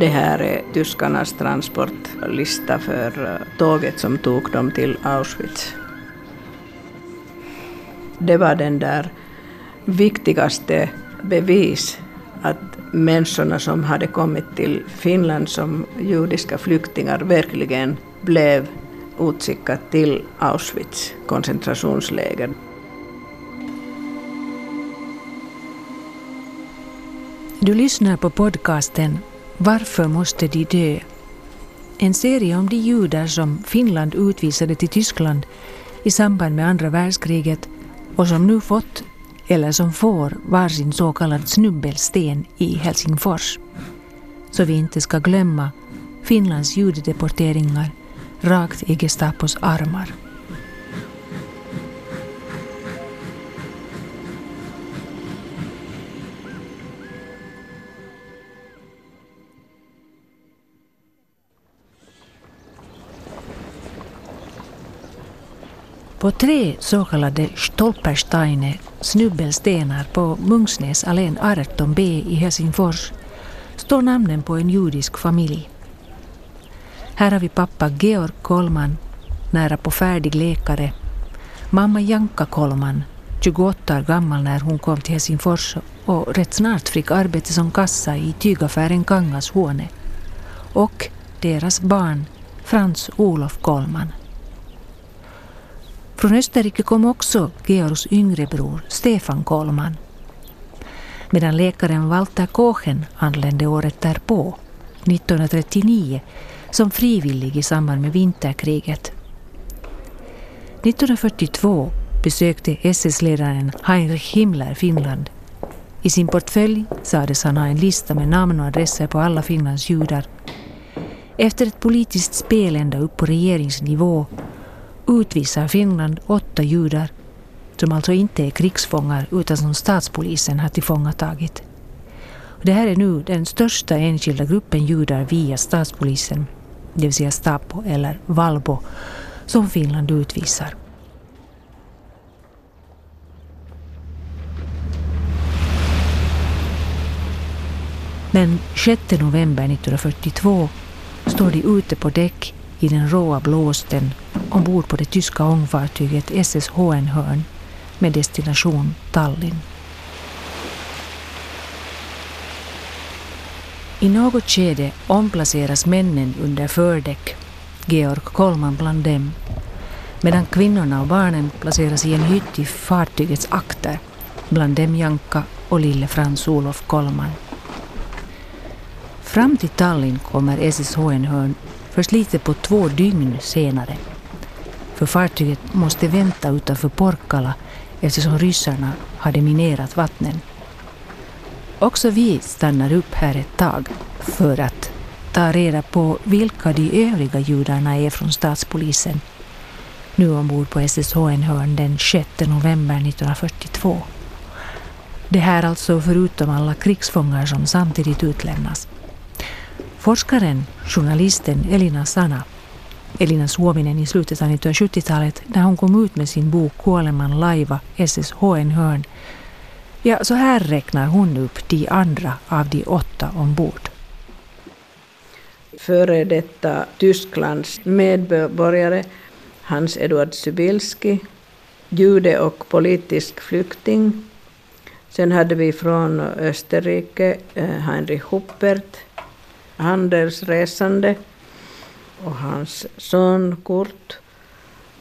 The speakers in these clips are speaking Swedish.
Det här är tyskarnas transportlista för eh, tåget som tog dem till Auschwitz. Det var den där viktigaste bevis att människorna som hade kommit till Finland som judiska flyktingar verkligen blev utskickade till Auschwitz koncentrationsläger. Du lyssnar på podcasten varför måste de dö? En serie om de judar som Finland utvisade till Tyskland i samband med andra världskriget och som nu fått, eller som får, varsin så kallad snubbelsten i Helsingfors. Så vi inte ska glömma Finlands judedeporteringar rakt i Gestapos armar. På tre så kallade Stolpersteine, snubbelstenar på Mungsnäs allén 18b i Helsingfors, står namnen på en judisk familj. Här har vi pappa Georg Kollman, nära på färdig läkare, mamma Janka Kollman, 28 år gammal när hon kom till Helsingfors och rätt snart fick arbete som kassa i tygaffären Kangas Håne. Och deras barn Frans Olof Kollman. Från Österrike kom också Georgs yngre bror Stefan Kollman. Medan läkaren Walter Kochen anlände året därpå, 1939, som frivillig i samband med vinterkriget. 1942 besökte SS-ledaren Heinrich Himmler Finland. I sin portfölj sades han ha en lista med namn och adresser på alla Finlands judar. Efter ett politiskt spel ända upp på regeringsnivå utvisar Finland åtta judar som alltså inte är krigsfångar utan som statspolisen har tillfångatagit. Det här är nu den största enskilda gruppen judar via statspolisen, det vill säga Stapo eller Valbo, som Finland utvisar. Men 6 november 1942 står de ute på däck i den råa blåsten ombord på det tyska ångfartyget SS Hohenhörn med destination Tallinn. I något skede omplaceras männen under fördäck, Georg Kollman bland dem, medan kvinnorna och barnen placeras i en hytt i fartygets akter, bland dem Janka och lille Frans Olof Kollman. Fram till Tallinn kommer SS Hohenhörn först lite på två dygn senare. För fartyget måste vänta utanför Porkala eftersom ryssarna hade minerat vattnen. Också vi stannar upp här ett tag för att ta reda på vilka de övriga judarna är från statspolisen. Nu ombord på SSHN-hörn den 6 november 1942. Det här alltså förutom alla krigsfångar som samtidigt utlämnas. Forskaren, journalisten Elina Sana, Elina Suominen i slutet av 1970-talet när hon kom ut med sin bok Kuoleman laiva, SSH en hörn. Ja, så här räknar hon upp de andra av de åtta ombord. Före detta Tysklands medborgare Hans Eduard Sybilski, jude och politisk flykting. Sen hade vi från Österrike eh, Heinrich Huppert, handelsresande och hans son Kurt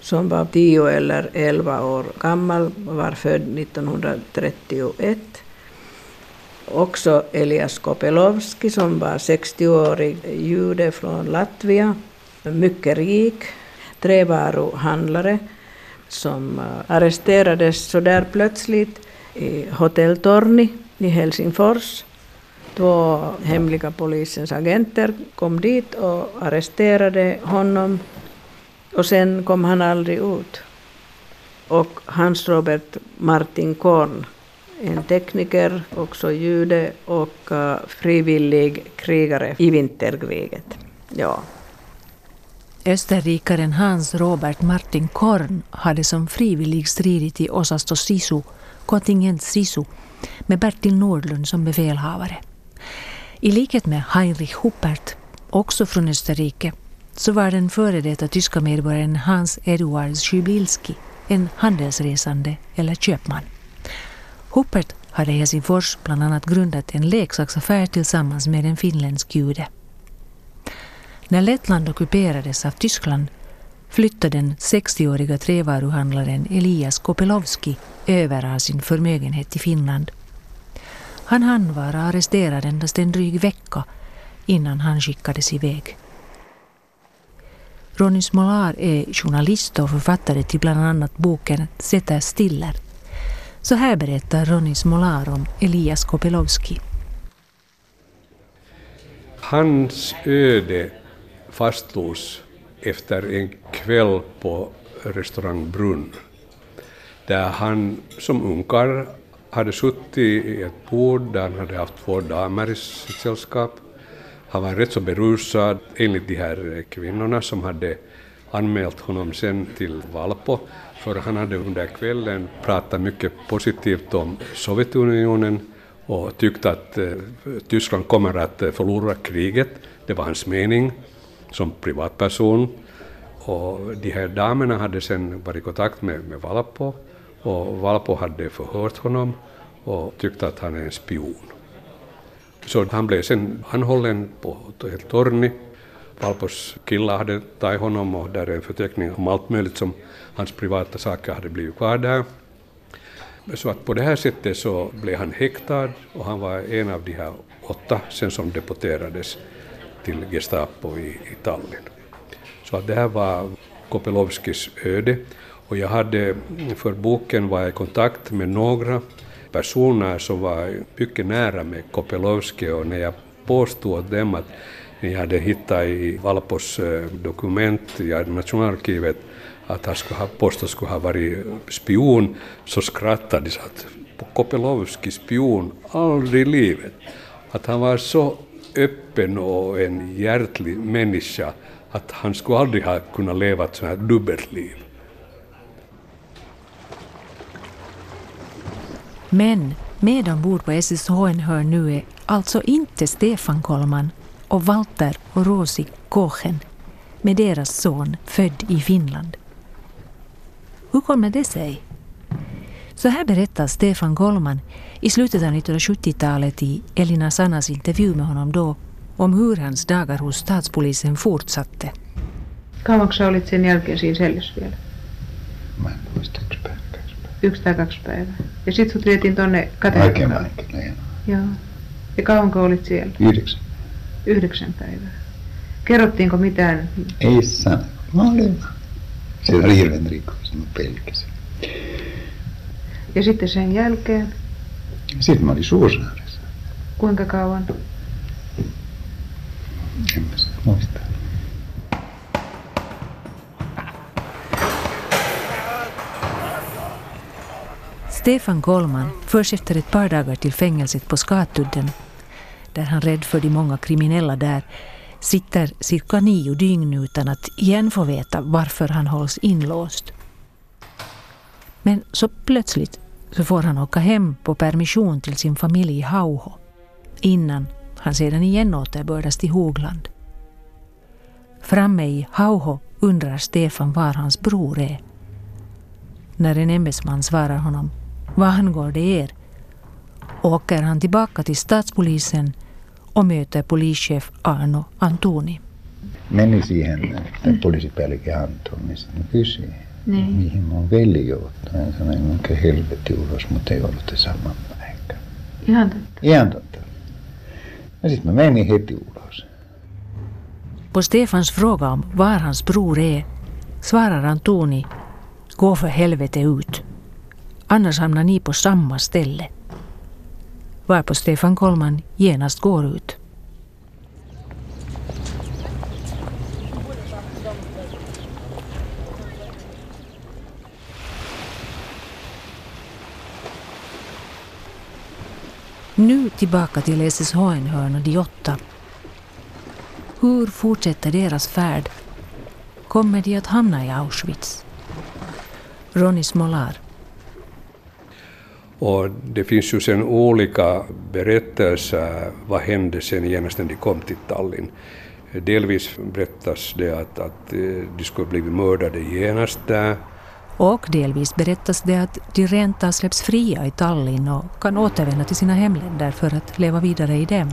som var tio eller elva år gammal, var född 1931. också Elias Kopelovski som var 60-årig jude från Latvia, mycket rik, trävaruhandlare som eh, arresterades så där plötsligt i Hotell Torni i Helsingfors. Två hemliga polisens agenter kom dit och arresterade honom och sen kom han aldrig ut. Och Hans Robert Martin Korn, en tekniker, också jude och eh, frivillig krigare i vinterkriget. Ja. Österrikaren Hans Robert Martin Korn hade som frivillig stridit i Osasto Sisu, kontingent Sisu, med Bertil Nordlund som befälhavare. I likhet med Heinrich Huppert, också från Österrike, så var den före detta tyska medborgaren Hans Eduard Szybilski en handelsresande eller köpman. Huppert hade i Helsingfors bland annat grundat en leksaksaffär tillsammans med en finländsk jude. När Lettland ockuperades av Tyskland flyttade den 60-åriga trävaruhandlaren Elias Kopelovski över av sin förmögenhet till Finland. Han hann vara arresterad endast en dryg vecka innan han skickades iväg. Ronny Smolar är journalist och författare till bland annat boken Sätter stiller. Så här berättar Ronny Smolar om Elias Kopelowski. Hans öde fastslogs efter en kväll på restaurang Brunn där han som ungkarl hade suttit i ett bord där han hade haft två damer i sitt sällskap. Han var rätt så berusad enligt de här kvinnorna som hade anmält honom sen till Valpo för han hade under kvällen pratat mycket positivt om Sovjetunionen och tyckte att eh, Tyskland kommer att eh, förlora kriget. Det var hans mening som privatperson. Och de här damerna hade sen varit i kontakt med, med Valpo och Valpo hade förhört honom och tyckte att han är en spion. Så han blev sen anhållen på ett Torni. Valpos killar hade tagit honom och där är en förteckning om allt möjligt som hans privata saker hade blivit kvar där. Så att på det här sättet så blev han häktad och han var en av de här åtta sen som deporterades till Gestapo i, i Tallinn. Så att det här var Kopelovskis öde och jag hade för boken var jag i kontakt med några personer som var mycket nära med Kopelowski och när jag påstod åt dem att ni hade hittat i Valpos eh, dokument i Nationalarkivet att han skulle ha, påstås skulle ha varit spion, så skrattade de att Kopelowski, spion, aldrig i livet. Att han var så öppen och en hjärtlig människa att han skulle aldrig ha kunnat leva ett sånt här dubbelt liv. Men med ombord på SSH hör nu är alltså inte Stefan Kolman och Walter och Rosi Kochen med deras son född i Finland. Hur kommer det sig? Så här berättar Stefan Kolman i slutet av 1970-talet i Elina Sannas intervju med honom då om hur hans dagar hos statspolisen fortsatte. Kauanko sä olit sen jälkeen siinä sellissä vielä? Mä en muista yksi päivä, kaksi päivää. Yksi tai kaksi päivää. Ja sit sut vietiin tonne vaikeaa, joo. Joo. Ja kauanko olit siellä? Yhdeksän. Yhdeksän päivää. Kerrottiinko mitään? Ei sano. Mä olin. Se oli hirveän rikos, mä pelkäsin. Ja sitten sen jälkeen, Sitten mä olin Suursaaressa. kuinka kauan? En mä sitä muista. Stefan Kolman förs efter ett par dagar till fängelset på Skatudden där han rädd för de många kriminella där sitter cirka nio dygn utan att igen få veta varför han hålls inlåst. Men så plötsligt så får han åka hem på permission till sin familj i Hauho innan han sedan igen återbördas till Hogland. Framme i Hauho undrar Stefan var hans bror är. När en ämbetsman svarar honom vad angår det er åker han tillbaka till statspolisen och möter polischef Arno Antoni. Meni siihen poliisipäällikön Anton, niin kysyi, Niin. mihin mun veli joutui. Hän sanoi, minkä helvetin ulos, mutta ei ollut saman päivän. Ihan totta. Ihan totta. Ja sitten mä menin heti ulos. På Stefans fråga om var hans bror är svarar Antoni Gå för helvete ut. Annars hamnar ni på samma ställe. Varpå Stefan Kollman genast går ut. Nu tillbaka till SSHN-hörn och de åtta. Hur fortsätter deras färd? Kommer de att hamna i Auschwitz? Ronny Smolar. Och det finns ju sen olika berättelser vad hände sen genast när de kom till Tallinn. Delvis berättas det att, att eh, de skulle blivit mördade genast där. Och delvis berättas det att de rent av släpps fria i Tallinn och kan återvända till sina hemländer för att leva vidare i dem.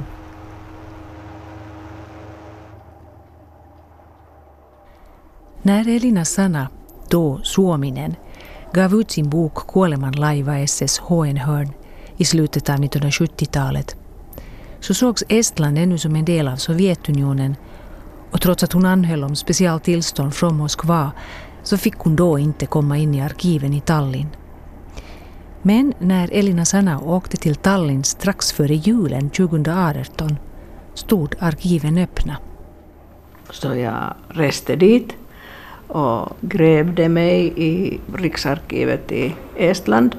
När Elina Sanna, då Suominen, gav ut sin bok Kuoleman laiva SS Hohenhörn i slutet av 1970-talet så sågs Estland ännu som en del av Sovjetunionen och trots att hon anhöll om specialtillstånd från Moskva så fick hon då inte komma in i arkiven i Tallinn. Men när Elina Sanna åkte till Tallinn strax före julen 2018 stod arkiven öppna. Så jag reste dit och grävde mig i Riksarkivet i Estland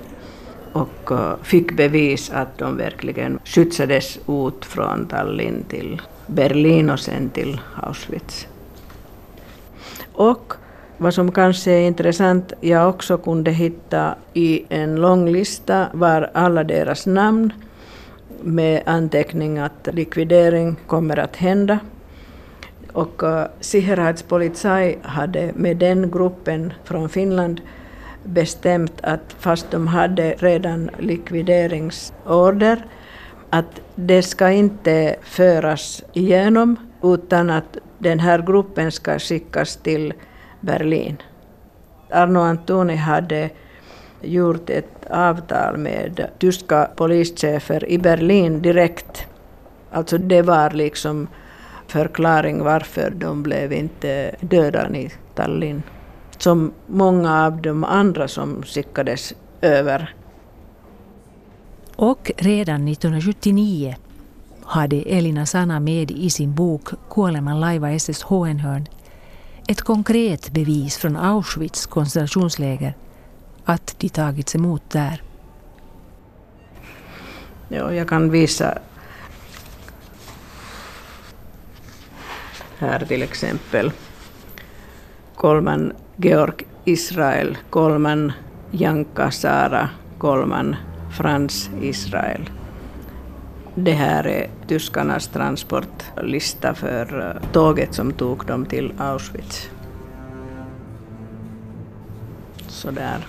och eh, fick bevis att de verkligen skjutsades ut från Tallinn till Berlin och sen till Auschwitz. Och vad som kanske är intressant, jag också kunde hitta i en lång lista var alla deras namn med anteckning att likvidering kommer att hända. Och eh, uh, Polizei hade med den gruppen från Finland bestämt att fast de hade redan likvideringsorder att det ska inte föras igenom utan att den här gruppen ska skickas till Berlin. Arno Antoni hade gjort ett avtal med tyska polischefer i Berlin direkt. Alltså det var liksom förklaring varför de blev inte döda i Tallinn. Som många av de andra som skickades över. Och redan 1979 hade Elina Sanna med i sin bok Kuoleman laiva SS Hohenhörn ett konkret bevis från Auschwitz koncentrationsläger att de tagits emot där. Ja, jag kan visa här till exempel Kolman Georg Israel, Kolman Janka Sara, Kolman Frans Israel. Det här är tyskarnas transportlista för eh, tåget som tog dem till Auschwitz. Sådär.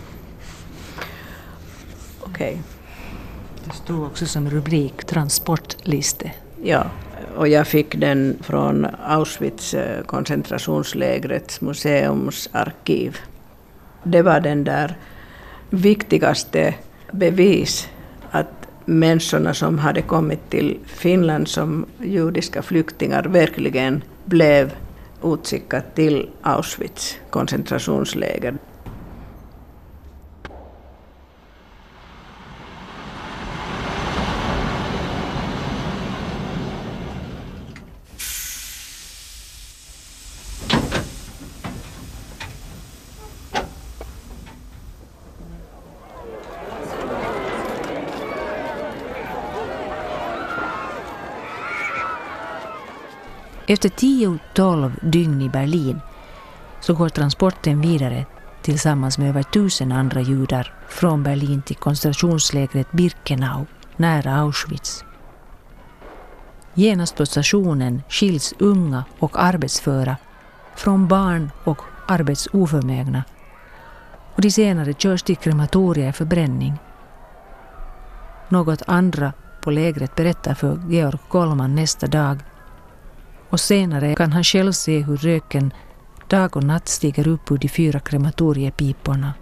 Okej. Okay. Det stod också som rubrik transportliste. Ja, och jag fick den från Auschwitz eh, koncentrationslägrets museumsarkiv. Det var den där viktigaste bevis att människorna som hade kommit till Finland som judiska flyktingar verkligen blev utskickade till Auschwitz koncentrationsläger. Efter 10-12 dygn i Berlin så går transporten vidare tillsammans med över tusen andra judar från Berlin till koncentrationslägret Birkenau nära Auschwitz. Genast på stationen skiljs unga och arbetsföra från barn och arbetsoförmögna och de senare körs till krematorier för bränning. Något andra på lägret berättar för Georg Kollman nästa dag och senare kan han själv se hur röken dag och natt stiger upp ur de fyra krematoriepiporna.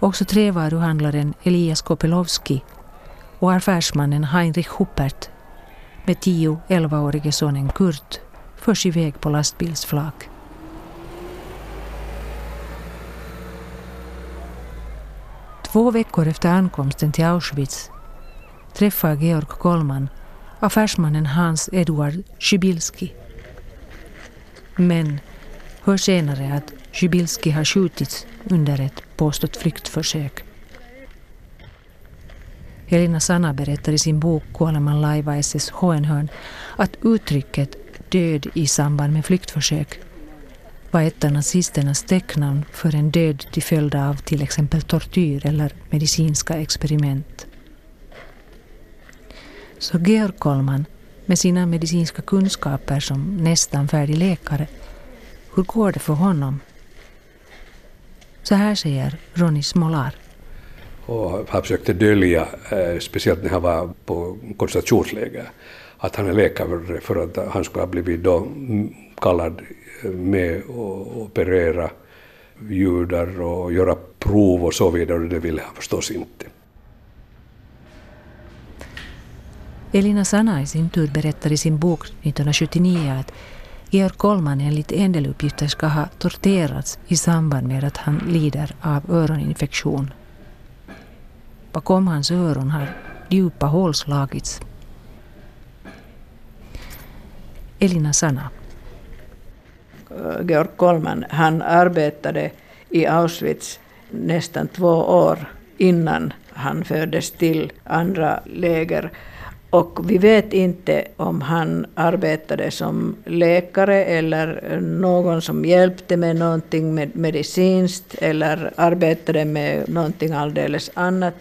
Också trävaruhandlaren Elias Kopelowski och affärsmannen Heinrich Huppert med 10-11-årige sonen Kurt förs iväg på lastbilsflak. Två veckor efter ankomsten till Auschwitz träffar Georg Kollman affärsmannen Hans Eduard Szybilski. Men hör senare att Szybilski har skjutits under ett påstått flyktförsök. Helena Sanna berättar i sin bok Kuoleman laiva SS Hohenhörn att uttrycket död i samband med flyktförsök var ett av nazisternas tecknamn för en död till följd av till exempel tortyr eller medicinska experiment. Så Georg Kollman, med sina medicinska kunskaper som nästan färdig läkare, hur går det för honom? Så här säger Ronny Smolar. Och han försökte dölja, eh, speciellt när han var på koncentrationsläger, att han är läkare för att han skulle ha blivit då kallad med och operera judar och göra prov och så vidare, det ville han förstås inte. Elina Sanna i sin tur berättar i sin bok 1979 att Georg Kollman enligt en del uppgifter ska ha torterats i samband med att han lider av öroninfektion. Bakom hans öron har djupa hål slagits. Elina Sanna. Georg Kollman, han arbetade i Auschwitz nästan två år innan han fördes till andra läger. Och vi vet inte om han arbetade som läkare eller någon som hjälpte med någonting med medicinskt eller arbetade med någonting alldeles annat.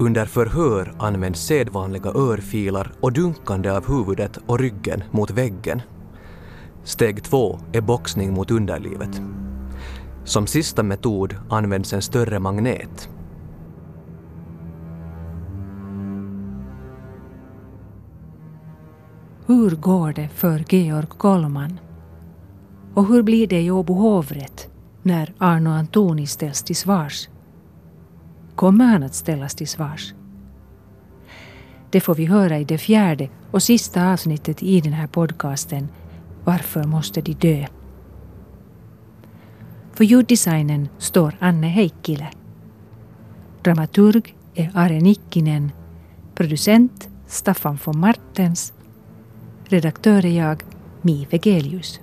Under förhör används sedvanliga örfilar och dunkande av huvudet och ryggen mot väggen. Steg två är boxning mot underlivet. Som sista metod används en större magnet. Hur går det för Georg Kollman? Och hur blir det i Åbo hovrätt när Arno Antoni ställs till svars? Kommer han att ställas till svars? Det får vi höra i det fjärde och sista avsnittet i den här podcasten Varför måste de dö? För ljuddesignen står Anne Heikkilä. Dramaturg är Are Nikkinen. Producent Staffan von Martens. Redaktör är jag, Mi Vegelius.